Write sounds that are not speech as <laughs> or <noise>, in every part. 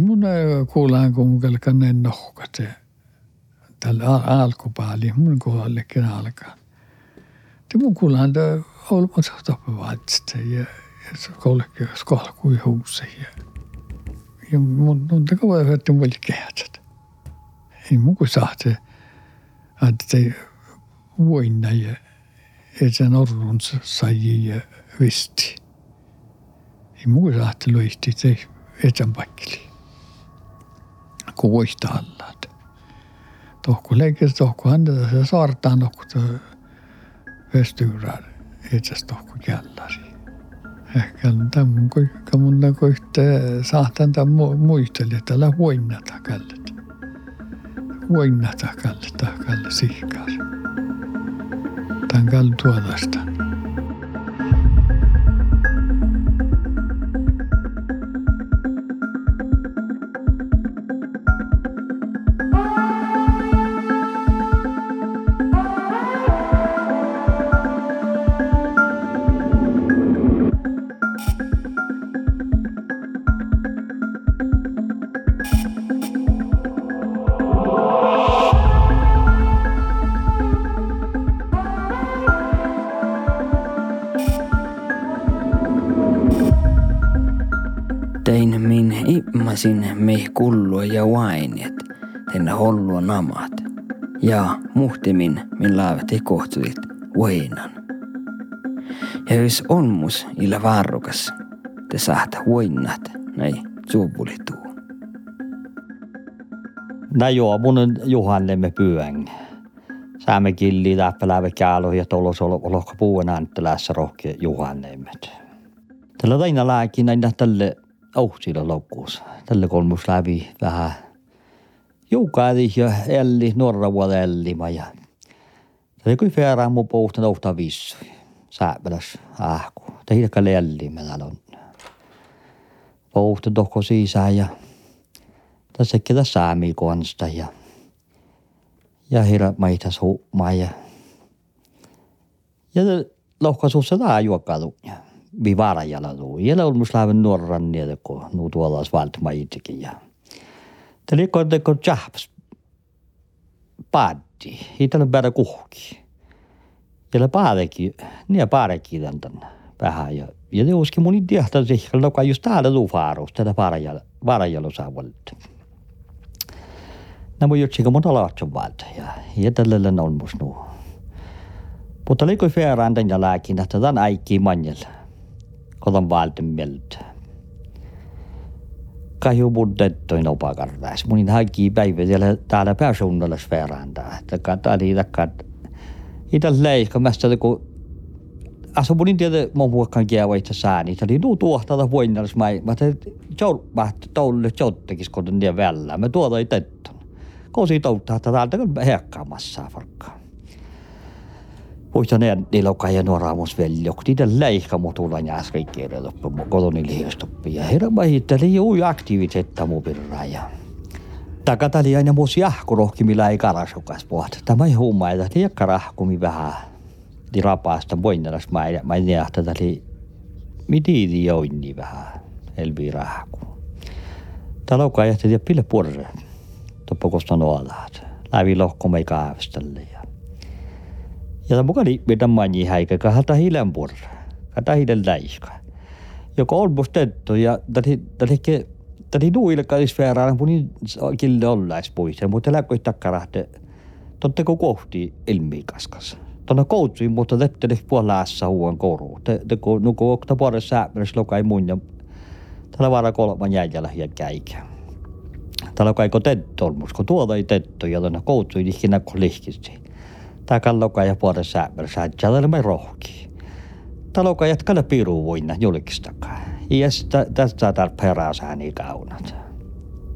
mun äh, kuulaan kumminkaan ne nohkat se tällä al- alkupaali, mun kuulallekin alkaa. Te mun kuulaan olmat toppivaatista ja kolkeus kolkui huusi ja, ja mun tuntuu kauan, että mun oli kehätät. Ei mun kuin sahte, että voinna ja että norrun sai ja visti. Ei mun kuin sahte luisti, että etän pakkeliin. Kun voista allat. Tohku leikes tohku häntä se saartaan tohku vestyyrään itse tohku källari. Ehkä tämän kuinka mun ühte saatan ta muisteli, että älä voinnata kallet. Voinnata kallet, kalle sihkaas. Tämän kallu tuodasta. Namat. Ja muhtimin min laavati kohtuit voinan. Ja jos on mus illa varrukas, te saata voinnat näin suupulituu. No joo, mun Juhannemme pyöng. Saamme killi täppäläävä käälo ja tuolla lohka puuen ääntelässä rohke Juhannemmet. Tällä taina lääkin aina tälle auhtilla loukkuus. Tälle kolmus läpi vähän joukaadi ja elli, nuorra vuoda ellima ja Tällä kui färään mun pohtan ohta vissu. Sääpäläs ähku. Tehdäkä elli meillä on. Pohta tohko sisään ja tässä ketä saami konsta ja ja hira maitas huumaa ja ja lohkasuussa tää juokkalu ja vi varajalla tuu. Ja on mus lähden nuoran niitä, kun nuu tuolla valtma itsekin ja Oli kun teko jahps paaddi. Hiitellä päädä kuhki. Ja le paadekin, niin paadekin tämän vähän ja ja ne uski mun tiehtä siihen, joka just täällä tuu faarus, tätä varajalla, varajalla saa valta. Nämä juttuja mun alaatson valta ja tällä on mus nuu. Mutta liikoi tämän ja lääkin, että tämän äikkiä manjalla. Kodan valten mieltä kahju budjettoin opakartais. Munin haikki päivä siellä täällä pääsuunnalla sfääräntä. Että katali takka. Itä leikka mästä kun asu munin tiedä mun muokkaan kieva itse sääni. Se oli nuu tuohtaa voinnallis mai. Mä te joul mahti toulle jouttekis kun ne vällä. Mä tuota ei tetton. Kosi touttaa täältä kun heakkaamassa farkkaa. Muistan ne niillä kai nuora mus veljo, niitä leikka mutulla jääs kaikkea loppu, kotoni liistoppi. Ja herra mahitteli juu aktiivitetta mu pirraa ja takatali aina mus jahkurohki, millä ei karasukas pohta. Tämä ei huumaa, että liekka rahkumi vähän. Di rapaasta voinnalas mä nähtä, että oli mitiidi joinni vähän, elvi rahku. Kai jähti pille purre, toppo kosta. Lävi lohko kaavestalle ja ja muka li mitä mani häikä kahta hilen purra. Kahta hilen läiska. Joka on musta tettu ja täti täti täti nuille kadis verran punin kille ollais puise mutta läkkoi takkarahte. Totteko kohti ilmi kaskas. Tuonne koutsuin, mutta tetteli puolessa huon koru. Te, te kun nuku okta puolessa sääpäräs lokai mun ja tällä vaara kolman jäljellä ja käikä. Täällä kaikko tettu on, kun tuolla ei tettu ja tuonne koutsuin ikinä kun lihkisti takalloka ja puolesta säämärsä, että me rohki. Taloka jatkalla piru voina julkistakaan. Ja tästä tarpeen raasääni kaunat.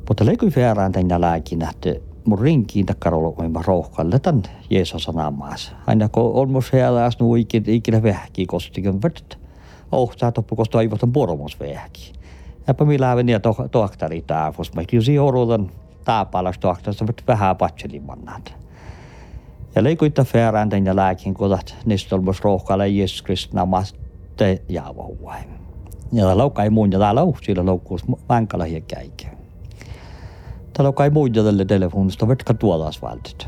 Mutta leikui färään tänne lääkin, että mun rinkiin takkarolo mä rohkalle tän Jeesus sanamaas. Aina kun on mun siellä asnu ikinä, vähki kostikin värт. Ohtaa toppu kosta aivotan poromos vähki. Jäpä millä aveni ja tohtari taafus. Mä kysi orutan taapalas tohtasta vähän patselimannaat. Ja leikuitta färään tänne lääkin kudat nistolmos rohkalle Jeesus Kristus namaste jaavahuai. Ja laukai muun ja täällä sillä loukkuus vankala ja käikä. Täällä on kai muita tälle telefonista, vetka tuolas valtit.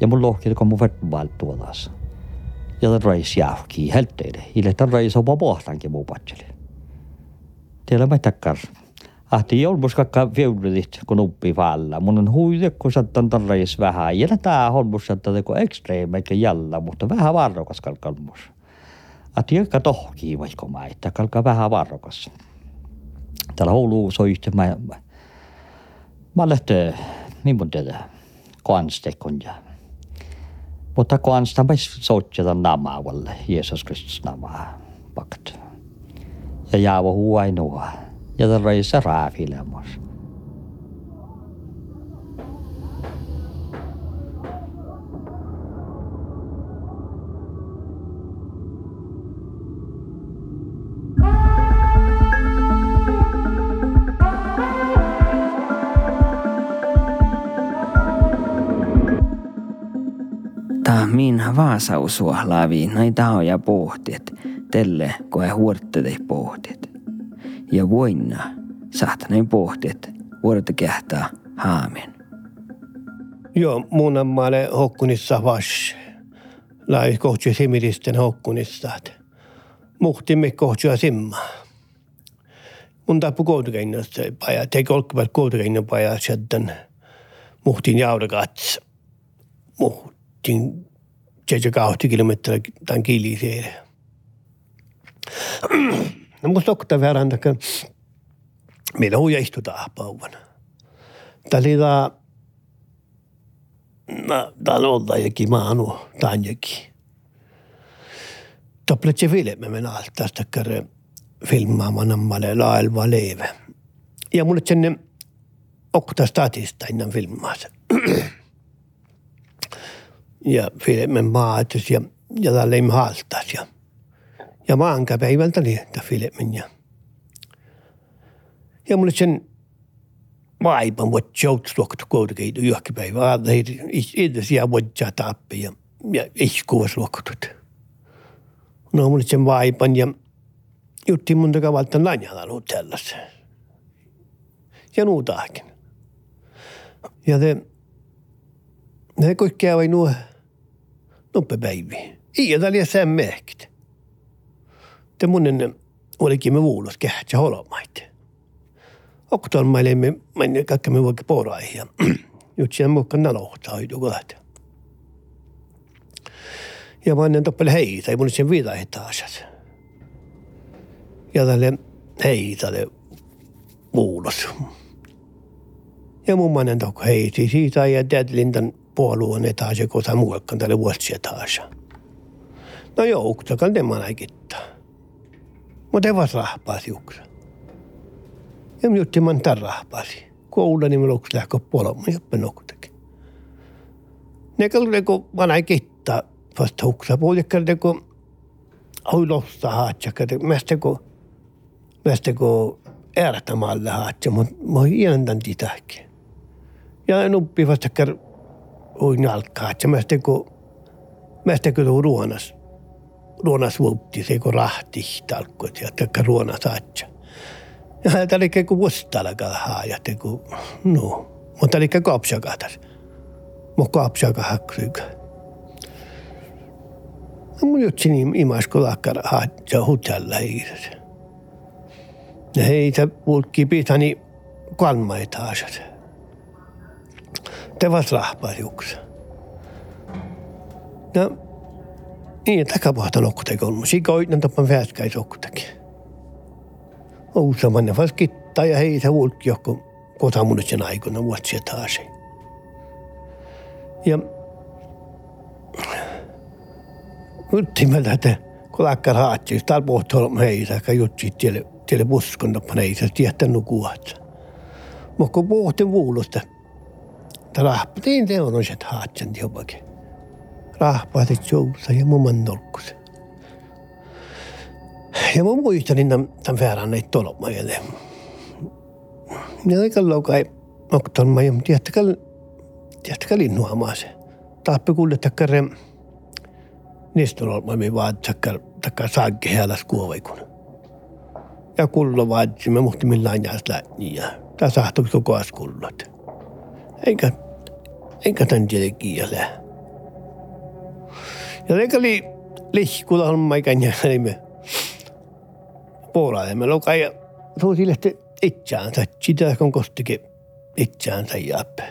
Ja mun lohkii, kun mun vettä valt tuolas. Ja tämän reis jääkii helteille. Ile tämän reis on pohtankin muu patseli. Teillä mä takkar. Ahti jolmus kakka feudredit, kun uppi valla. Mun on huide, kun sattan tämän reis vähän. Ja tää holmus sattan teko ekstreemeikä jällä, mutta vähän varrokas kalkalmus. Ahti joka tohkii vaikka mä, että kalka vähän varrokas. Täällä Oulu soitti mä, mä lähtee, minun tätä, kanstekon ja mutta kansta me soitjata namaa Jeesus Kristus namaa pakt. Ja jaavo huainua, ja tämän reissa raafilemus. Ta min vaasausua lavi näin taoja pohtiet, telle koe huorttete pohtiet. Ja voinna saat näin pohtiet, vuorta kehtää haamen. Joo, mun ammaale hokkunissa vas. Lai kohti similisten hokkunissa. Muhtimme kohtia simma. Mun tappu koutukeinnosta paja. Teki olkkivat koutukeino paja sieltä. Muhtin jaudakats. Muhtin 7-8 kilometriä tämän kiliseen. Musta okta verran, että meillä huija istutaan pauvan. Tämä oli tämä No, täällä on jokin maanu, tanjakin. Topletse filmi men allt tästä kare filmaamaan nammalle laelva leeve. Ja mulle sen okta statista innan filmaassa. ja filmin maatus ja, ja tällä ei haltas ja, ja maankäpäivältä liittä filmin ja, ja mulle sen vaipan vuot joutsuoktu koudukeitu juokkipäivä. Edes jää vuotsaa tappi ja, ja iskuva suokkutut. No mulle sen vaipan ja jutti mun takavalta lanjalla nuut sellaisen. Ja nuutaakin. Ja te, ne kaikkea vai nuo noppe päivi. Iya täällä sen mehkit. Te munnen olikin me vuulos kähtsä holomaita. Oktoon mä olemme, mä en kaikki me vaikka poraihia. Nyt <clears throat> siellä mukaan nalohtaa kohta. Ja mä ennen toppele heitä, ei mun sen viida taas. Ja tälle heitalle muulos. Ja mun mannen tokko heiti siitä ja Deadlintan puolueen etaasi, kun tämä muuakaan tälle vuosia taas. No joo, uktakaan ne mä Mutta ei vaan rahpaa siuksa. Ja minä jutti man tarrahpasi. Koula niin minulla lähkö polma ja penokutakin. Ne kalli kun vanha kitta vasta huksa puolikkalta kun oi losta haatsaka. Mästä kun mästä kun äärätämällä haatsa, mutta mä iäntan titäkin. Ja en uppi vasta kär oi nalkkaa, että mästä kun mästä kun ruonas ruonas vuotti se kun rahti talkkoit ja takka ruonas haatsa. Ja häntä oli kuin vuositalakaan haajat, kun no. Mutta oli kaapsakatas. Mä kaapsaka haksuika. Ja mun jutsi imas, kun lakkar haatsa hutella hiiras. Ja heitä pulkki pitani kolma etaasat. Te vas rahpajuuksa. No, niin, takapuhta nokkutekin on. Sika oitan tappan väskäis okkutakin. Ousamanne fast kittaa ja hei se ulkki johko kotamunutsen aikana vuotsia taas. Ja yttimellä, että kun lakkar haatsi, täällä pohtoilla hei, että jutsi tielle, tielle buskon tappan hei, se nukuat. Mutta kun pohtin vuulusta, että rahpatiin teonoiset haatsen jopakin. Rahpaatit jousa ja mumman nolkusen. Ja mä muistelin tämän, tämän verran näitä tolmajalle. Ja aika laukai okton mä jom tiedättekö, tiedättekö linnuamaa se. Taappi kuulle takkare nistololmami vaat takkar takkar saakki heäläs kuovaikun. Ja kullo vaatsi, mä muhti millään jääs lähti ja tää sahtu koko as kullot. Enkä, enkä tän tiedä kielä. Ja eikä li, lihkulla on maikan jäljemme. Puolaamme lokai ja suusi lehti itseänsä. Sitä kun kostikin itseänsä jääpä.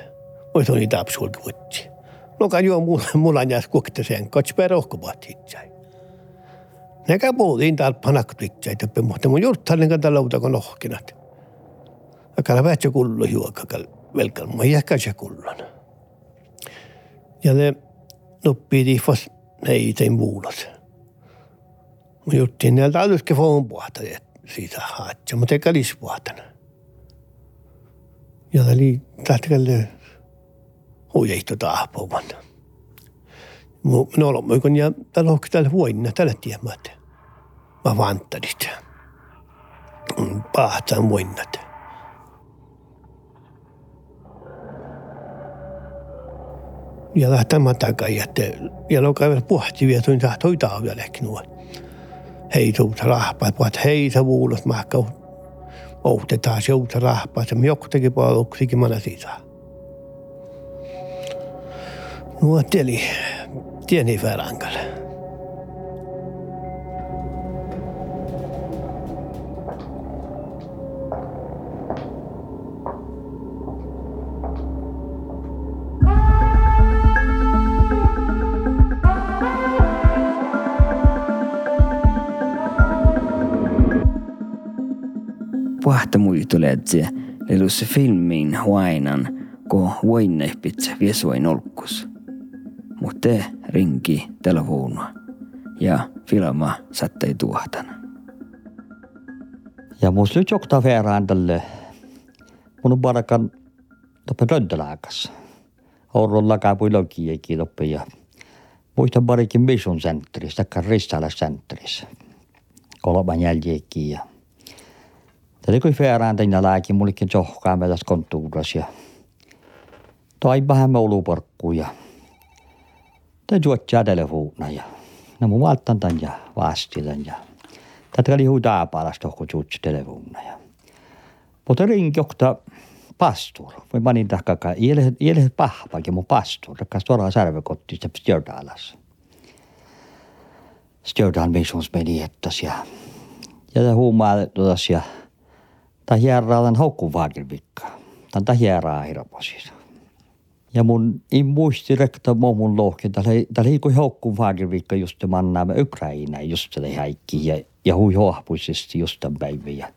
Voisi on niitä absurdi vuotti. Lokai juo mulla, jäs kuokta sen, katsi perohkuvat itseänsä. Näkä puhutiin täällä panaktuitseita, mutta mun juurtallin kanssa lauta kun ohkinat. Akala vähtsä kullu juokakal velkal, mä jäkkä se kullon. Ja ne nuppii tiifas neitä muulas. Mä juttiin näiltä aluske foon puhta, siitä haatsa, mutta eikä lispuhtana. Ja oli tähtäkälle huijehto tahpuvan. Minä olen ja tällä on tällä vuonna tällä tiedämättä mä vanttarit. Pahtaan voinnat. Ja lähtää takai, että ja lokaa puhti vielä tuin tahtoi taavjallekin nuo. Hei tuut rahpaa, puhat hei sä vuulut mahkau. Outetaan jouta rahpaa, se joktakin puoluksikin mana siitä. Nuo teli, tieni verankalle. Puhta muistuleetse lelus filmin huainan, ko voinnehpitse viesuain olkkus. Mutta rinki telefona ja filma sattei tuohtana. Ja musta nyt jokta verran tälle mun on parakan toppe röntelääkäs. Ourun lakapui lokiekin toppe ja muistan parikin Mission Centeris, takka Ristala Centeris. Kolman jäljeekin ja Tätä kun färään tänne lääkin, mullekin johkaa meillä kontuuras ja toi vähän mouluporkkuja. Tämä juottaa telefona ja no mun valtan tän ja vastilan ja tätä oli huudaa palasta, kun juotsi telefona ja mutta rinkiokta pastor. Voi manin tahkakaan, iele pahpakin mun pastor, rakkas tuolla särvekotti, se stjördalas. Stjördal missions meni ettas ja ja huumaa tuossa ja ta hierraalan hokkuvaadirvikka. Tan ta hierraa hirposissa. Ja mun ei muisti rekta mun lohki, tällä ei kuin hokkuvaadirvikka just mannaamme Ukraina just se häikki ja, ja hui hohpuisesti just tämän päivän.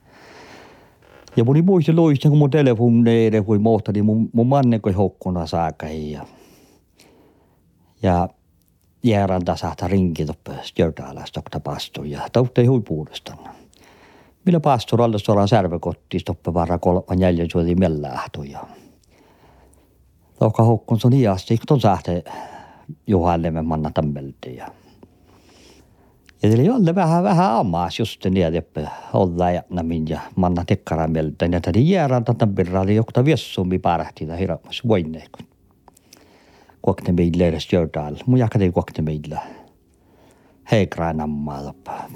Ja mun ei muisti loista, kun mun telefoneille kui mohtali niin mun, mun manne kuin hokkuna saaka ja ja jääran tasahta rinki toppe stjörtaalasta pastu ja tautte hui puudestaan. Millä pastoralla suoraan särvekotti stoppa varra kolman jäljen suoti mellähtoja. Lohka hokkun sun iästi, kun ton sähte juhallemme manna tammelti. Ja oli jolle vähän vähän ammaas just niin, että olla ja namin ja manna tekkaramelta. Ja tadi jääran tämän birra oli jokta viessummi parahti tai hiramas voineekun. Kuokne meillä edes jotain. Mun jakati kuokne meillä. Heikraan ammaa loppaa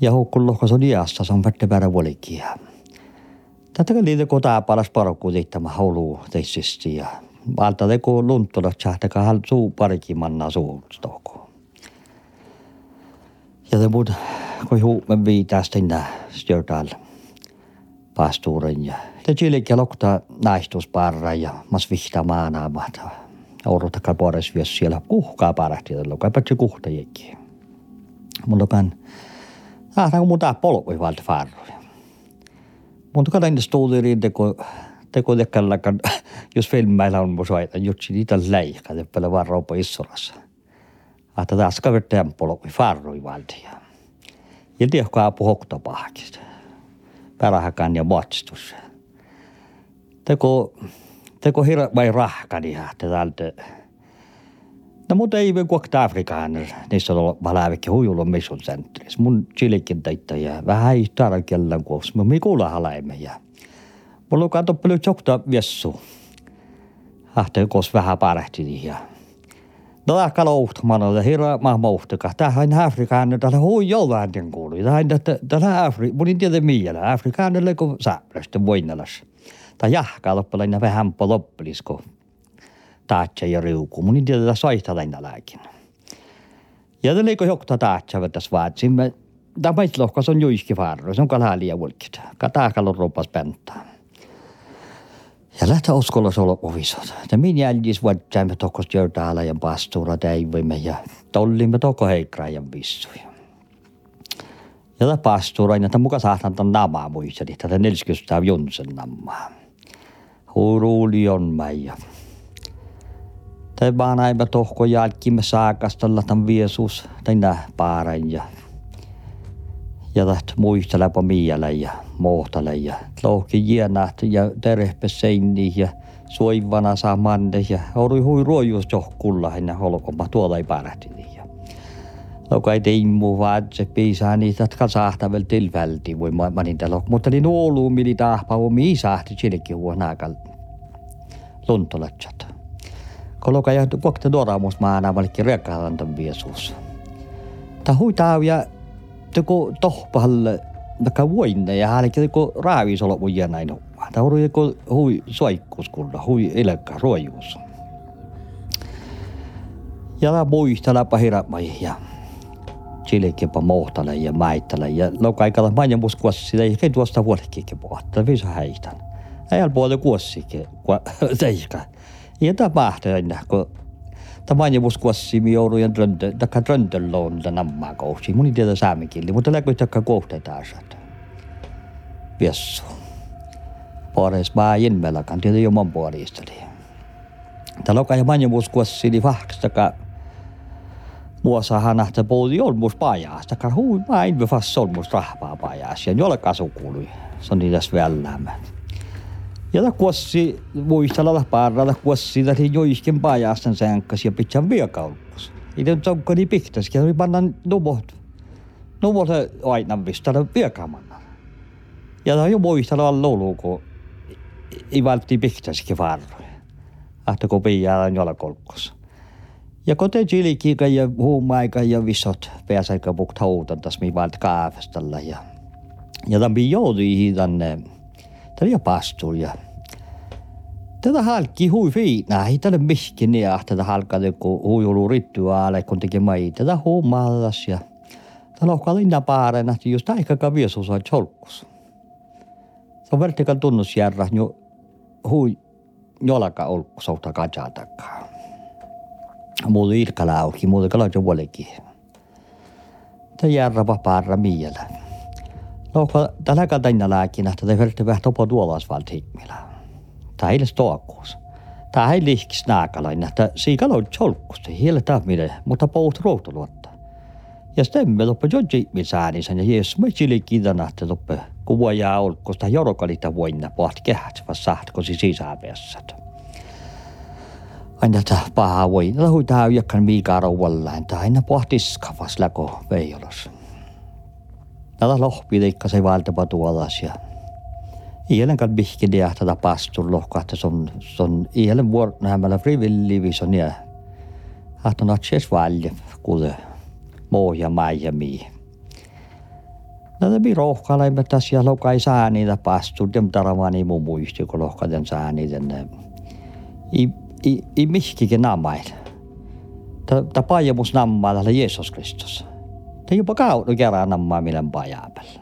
ja hukkun lohkas on iässä, se on pätte päärä vuolikia. Tätä liitä kotaa paras parokku teittämä haulu teisesti ja valta teko lunttola tsähtäkä hal suu parikin manna suustoko. Ja te muut, kun huu me viitästä inä stjörtääl pastuuren ja te chilikin lokta naistusparra ja mas vihta maanaamat. Oudotaka puolesta vielä siellä kuhkaa parahti, lokai patsi kuhtajikin. Mulla kan Ah, on mun tää polkui valta farroja. Mutta kada inda studiin teko teko tekkällä kan <laughs> jos filmmeillä on mun soita jutsi niitä läikä te paljon vaan roupa issolassa. Ahta taas kaverteen polkui farroi valta ja ja tiedätkö apu hokta pahkista. Pärähäkan ja matstus. Teko teko hirveä vai rahkani ja täältä No mutta ei kuokta Afrikaan, niissä on valäävikki huijulla mission centerissä. Mun chilikin teitta ja vähän ei taara kellään kuoksi, mutta me kuulla halaimme ja mulla on kato paljon chokta viessu. Ahte kos vähän parehti ja No ehkä louhtamana, että hirveä maailma uhtuka. Tähän Afrikaan, tällä hui jollain tien kuului. Tähän, tällä Afrikaan, mun en tiedä miellä. Afrikaan, kun sääplästä voinnalas. Tai jahkaa loppalainen vähän po loppelisko. Taatsa ja riuku. Mun ei tiedä soihtalainen lääkin. Ja tämä liiko jokta taatsa tässä vaatsin. Tämä lohkas on juiski farro. Se on kalaalia vulkit. Kataakalla rupas pentää. Ja lähtä uskolla olla ovisot. Ja min jäljis vuottäämme tokos jörtäällä ja pastuura täivimme ja tollimme toko heikraajan vissuja. Ja tämä pastuura, tämä muka saatan tämän namaa muisteli, tätä 40 Jonsen namaa. Huruuli on meijä. Tai vaan aivan tohko jälkimme saakastalla tämän viesus, tai nää paaran ja ja på miele ja mohtale ja lohki jienat ja terehpe seini ja suivana saa ja oli hui ruojuus johkulla ja holkoma tuolla ei pärähti ja Loka ei teimmu vaan se piisaa niitä, että sahtavel tilvälti voi talo. Mutta niin oulu mili tahpa on mii sahti chilekki huonaakal Koloka ja kokte doramus maana valikki riekkaantan viesuus. Ta huitaa ja teko tohpahalle taka vuinne ja hänelle teko raavis olla vuija näin on. Tämä on joku hui soikkuskulla, hui eläkkä ruojuus. Ja tämä muistella pahiramai ja chilekkepa mohtale ja mäittele ja lokaikalla mainin muskuassa sitä ei tuosta vuodekikin puhuttaa, visa häitän. Ei puolella kuossikin, kun <laughs> teiskä. Ja aina, kun Tämä on vuosi mi joudun ja dröntä, takka dröntelloon tätä nammaa kousi. Mun ei tiedä saamikilli, mutta läkö takka kohtetaan saada. Viessu. Pares mä inmelakan, tiedä jo mon puolista. Täällä on kai manja niin vahks takka muosahan nähtä puhuti olmus pajas. Takka hui mä en fast olmus rahpaa pajas. Ja jolla sukului. Se on niitä vällämään. Ja ta kuossi muistella parralla kuossi ta joiskin pajastan sänkkäs ja pitää viekaulkus. Ite tokko ni piktas ja oli panna numot. Numot aina vistalla viekamanna. Ja ta jo muistella all luluko. I valti piktaskin varroja. Ahta ko pijaa jolla kolkos. Ja kote chilikiika ja huumaika ja visot pääsäikä pukt houtan tas mi valt kaafestalla ja ja tämän joutui tänne Tämä oli pastor ja Tätä halki hui fiina, ei tälle mihkin niin tätä halkaa kun ollut rituaale, kun teki mai tätä huumallas ja tämä lohkaa linna paarena, just aikakaan viesus on cholkus. Se on vertikal tunnusjärra, jo hui jolaka olku souta kajatakaan. Muuta irkala auki, muuta kalaja vuolekin. Tämä järra vapaarra miellä. No, tällä kaltainen lääkinä, että te verti vähän topo duolasvaltiikmilla. Tämä ei ole stoakkuus. Tämä ei lihkis nääkäläinen, että siikalla on tjolkkusta, hiiletään mille, mutta pout ruutuluotta. Ja sitten me loppu jodjiimin säänisen, ja jees me chilikidana, että loppu kuva jää olkkosta jorokalita vuonna pohti kehät, vaan sähtkosi sisäpässä. Aina tämä paha voi, lähui täyjäkään miikaa rouvallaan, tai aina pohtiskavas läko veijolos. Tätä lohpi leikkasi valtapa tuolas ja Ielen kan bihki dia tätä pastur lohkahta son son ielen vuor nämällä frivilli vison ja ahton atses valje kuule ja mai ja mi. Näitä bi rohkalla ei tässä ja lokai saa niitä pastur dem taravani mun muisti kun lohkaten saa niitä i i i mihkikin namail. Ta pajamus nammaa tällä Jeesus Kristus. Te jopa kautta kerran nammaa millen pajapella.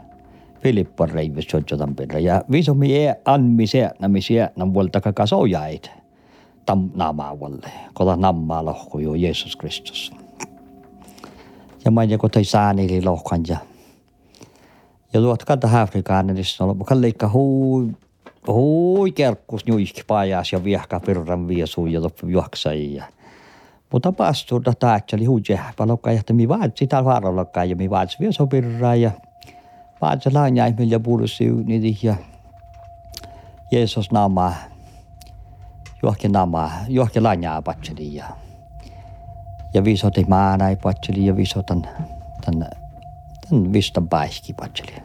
Filippo reivis soitsotan perä. Ja visomi ei anmi se, nami se, nam vuolta kakasojait. Tam namaa vuolle. Kola nammaa lohko jo Jeesus Kristus. Ja mä joko tai saanili lohkan ja ja tuot kanta Afrikaan, niin se on kalleikka hui, hui kerkkus nuiski pajas ja viehka pirran viesu ja loppu juoksai. Ja, mutta pastuuda taatsali hui jääpä lokka, että mi vaat sitä vaarallokkaan ja mi vaat viesu pirraa ja Paatsalaan jäi meillä puolusi niitä ja Jeesus nama, johonkin nama, johonkin lanjaa patseli ja ja visotin maana ei patseli ja visotan tän, tän vistan päihki patseli.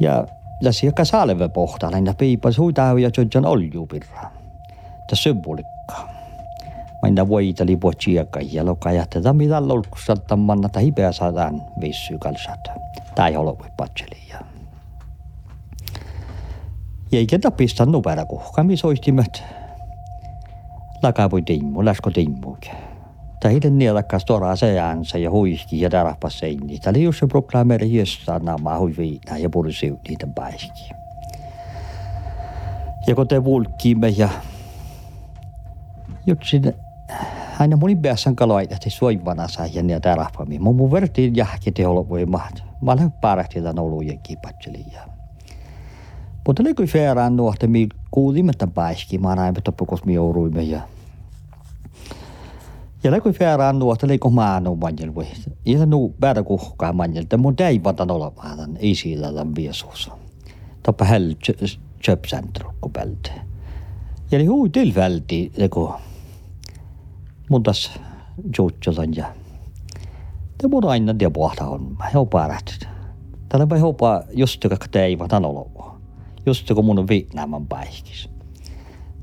Ja ja sieltä salve pohtaan ja piipas huitaa ja tjodjan oljupirra. Tämä symbolikka. Mä voiteli potsiakka ja lokaja tätä mitä lolkusalta manna tai hipeä saadaan vissy kalsata tai holoi patselia. Ja eikä tapista nopea kuhka, missä oistimet. Lakapui timmu, läsko timmukin. Tai hiden nielakkas toraa seansa ja huiski ja tarahpas seini. Tämä oli just se proklaameri jossain nama huiviina ja pursi niitä päiskiä. Ja kun te vulkkiimme ja jutsin aina moni päässän kaloita, että suivana saa ja niitä tarahpami. Mun mun vertiin jahki te olla voi mahtaa. Mä olen parahti tämän olujen kipatseliin. Mutta oli kuin feeraan nuohte, mi kuulimme tämän päiskiä. Mä näin, että pukos mi jouduimme ja ja läkoi feeraan nuohte, leiko maanu manjel voi. Ja nu päätä kuhkaa manjel, että mun täivatan olemaan ei sillä tämän viesuus. Toppa häl köpcentrum kun pälte. Ja niin hui tilfälti, leiko mun tas juutselan ja det mun aina det pohta on. Mä hopaa rähtit. Tällä vai hopaa just joka täivatan olemaan. Just kun mun on Vietnaman.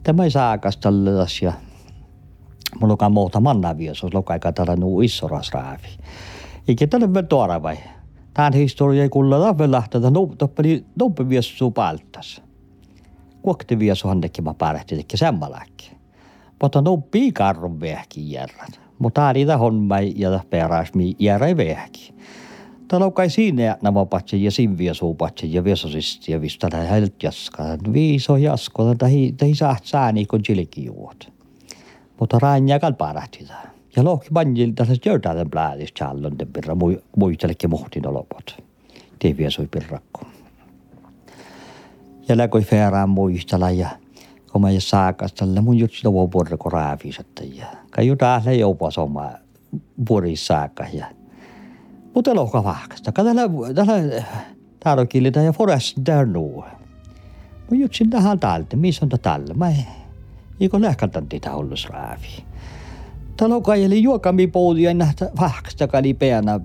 Tämä ei saakas tälle ja mulla on muuta manna vies, jos lokai katara nuu iso rasraavi. Eikä tälle vielä tuora vai. Tämän historia ei kuulla lähtee lähteä, noppeli noppe vies suu paltas. Kuokti vies on mä että semmalääkin. Mutta noppi karrun vähki järrän. Mutta tämä homma ja peräs mi järä vähki. Täällä kai siinä nämä patsi ja sinviä suupatsi ja viesosisti ja vista tämä hält jaskaa. Viiso jasko, saa saa niin kuin jilkijuot mutta raanja kalpaarahti Ja lohki banjilta se jörtäiden plädis challon de pirra muistelekin muhtin olopot. Tiiviä soi pirrakko. Ja läkoi feeraan muistella ja kun mä saakastella mun jutsi tovo porko raavisatta ja kai juta le jopa soma puris saakka ja mutta lohka vahkasta. Tällä tällä tarokilita ja forest där nu. Mun jutsi tähän talta, missä on tällä? Mä Iko lähkatan tätä ollus raavi. Taloka eli juokami poudi aina vahkasta kali peänä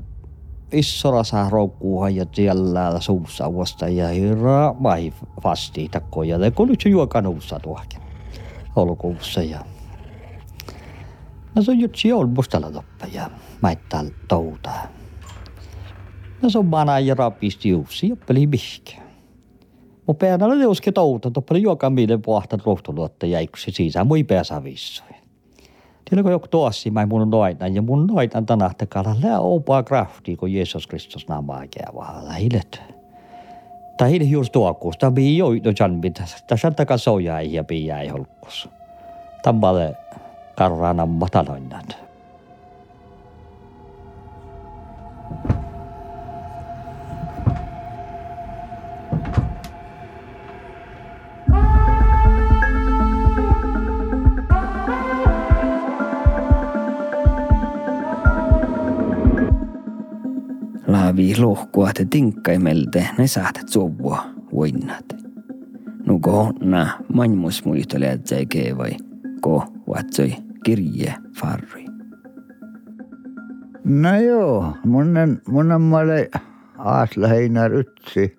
issora saa roukkuuhan ja siellä suussa vasta ja hirra mai vasti takkoja. Ja kun nyt juokan uussa tuokin olukuussa ja No se on jutsi on mustalla toppa ja maittaa toutaa. No se on mana ja rapisti uusi ja peli mihkä. Mun päänä oli uske touta, toppa juoka mielen pohta ruhtuluotta ja se sisään mui pääsä. Tiedä kun joku tuossi mä mun noitan ja mun noitan tanahtakalla lää opaa krafti, kun Jeesus Kristus namaa vaan lähilet. Tai hiili juuri tuokkuus, tämä bii jo no janbit, tässä takaa soja ja bii jäi holkkus. Tampale karrana mataloinnat. vi luhkuat tinkkaimelte ne saht tsuvua voinnat. Nuko na manmus muistelee vai ko vatsoi kirje farri. No joo, munnen, munnen mä olin Aasla Heinar Ytsi.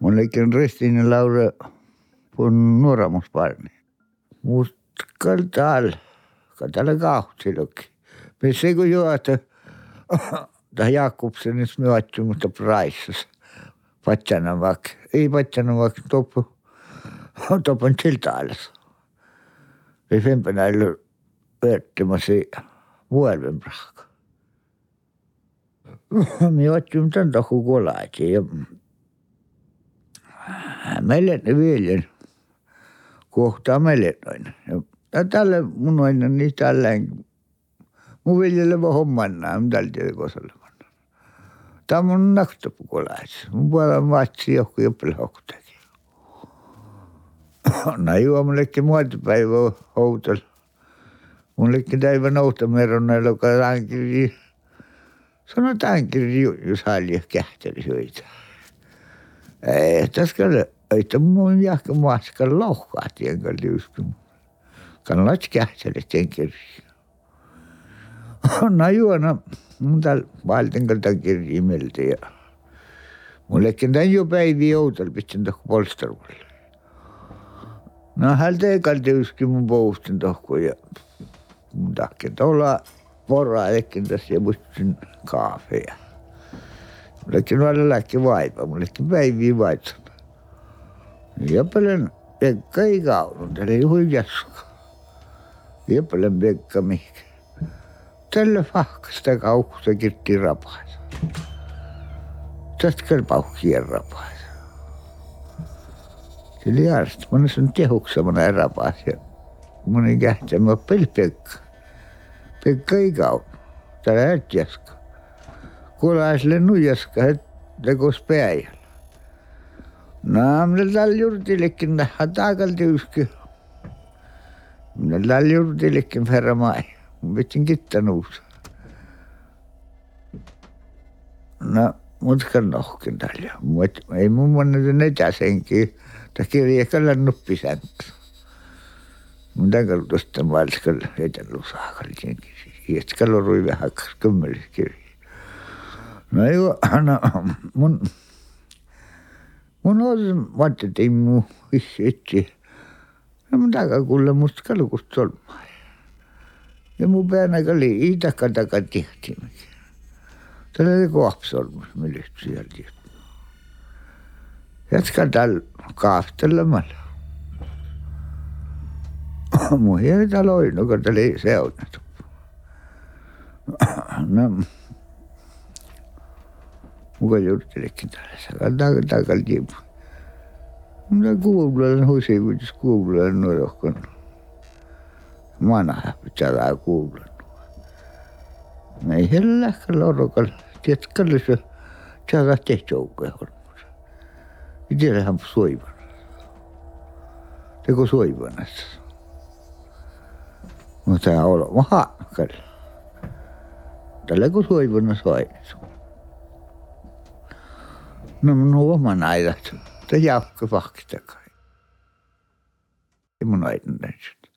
Mun ikin ristinen laure kun nuoramusparni. Mut kaltal, kaltal kauhtilukki. Pissi kun juotu, tämä Jakobsenis me ajattelimme, mutta Praissas. Patsana vaikka, ei patsana vaikka toppu, toppen tiltailas. Vi fempänä ei ole verttimassa vuoden prahka. Me ajattelimme tämän taku kolaiti ja meille viljen kohtaa meille noin. Ja tälle mun aina niin tälleen mun viljelle vaan homman mitä täällä Tämä on naktopukolais. Mun puolella matsi joku joppilahokutakin. No juo mullekin muotipäivä houtel. Mullekin päivä noutameronna, joka tänkiri. Sano tänkiri, jos halja kähteli hyitä. Ei, tässä tämä mun jahka maassa lohkaa tien kalliuskin. Kannattaa kähteli tien kirjaa. No juona, mun täällä valtinkalta kirjimeltä ja mullekin tämän jo päiviä joutel pistän tohko polstarulle. No häneltä ei kalti yskin mun poustin tohko ja mun takia tuolla porraa ekin tässä ja muistin kaafeja. Mullekin oli läkki vaipa, mullekin päiviä vaitsata. Ja paljon Pekka ei kaunut, eli hui jaska. Ja paljon Pekka selle fachstega auch der geht die Rapas. Das kõlb auch hier Rapas. Selle järjest mõnes on tihuksemane Rapas ja mõni kähtema põlpik. Pikk kõiga on, ta räätjask. Kuule, selle nuiaska, et tegus peajal. Naamne tal juurde lekkin näha tagalt ükski. Naamne tal juurde lekkin ferra maja mingit nõus. no muusikal rohkem talja, ei mun monen edäsenkin, ta kirjakalla nuppisäntä. Mitä kaltusta maalskal etelusaakal jenkin, jätkal oli vähän kymmelis kirja. No joo, no, mun, mun osin vaatteet ei muu itse. No mun takaa kuule musta kalukusta olmaa ja mu peanaga oli idaka-taga tihtinud. tal oli kohv surmas, me lihtsalt ei tea. jätkan tal kaaf talle mõelda mu ei tal oli, no aga tal ei seotud. no muga juurde tekitas, aga taga, taga tiib. no kuulajana, kuidas kuulajana rohkem Mana pitää kuulen. Ei hellä lorokal. Tiedätkö, se täällä tehty joukkoja hormussa. Tiedähän soivan. Teko soivanassa. Mutta on maha. Tällä kun soivannassa aina. No mun oman aidat. Te jaukka vakta kai. Ei mun aidan näyt.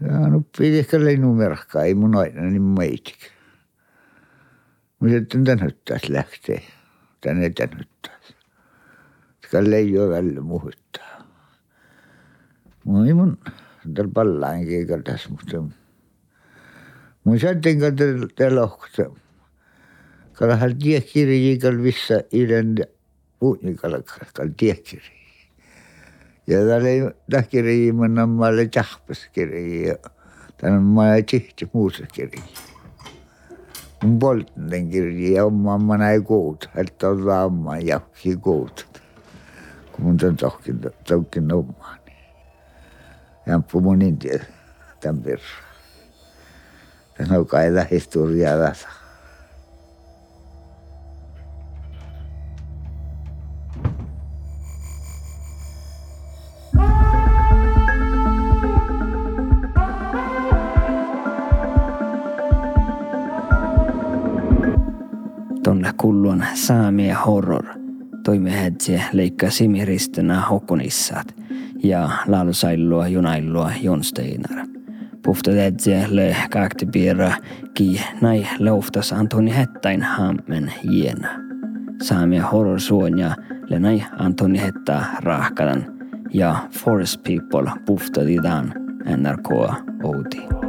no pidisikö ei numerahkaa, ei mun aina niin meitik. Mä sitten tän hyttäis lähtee, tän etän hyttäis. Tällä ei ole välillä muhuttaa. Mä ei mun, tällä pallaankin kattas, mutta mun sattin kattas täällä ohkata. Kala hän tiekirjiikalla vissa ilän puutnikalla, kala tiekirjiikalla. Ja tälle tahkiri mun malle tahpas kiri ja tänne mä tihti muussa kiri. Mun poltten kiri ja oma mä näin kuut, että on laamma jahki kuut. Kun mun tämän tohkin, tohkin omaa. Jamppu mun intiä tämän perään. Tämä on kai historiaa tässä. Tonne kulluan saamia horror. Toime hetsi leikkaa simiristönä hokunissat ja laulusailua junailua Jonsteinar. Pufta hetsi le kaktipiirra ki nai leuftas Antoni Hettain hammen jiena. Saamia horror suonja le nai Antoni Hetta rahkadan ja Forest People puftadidan NRK Outi.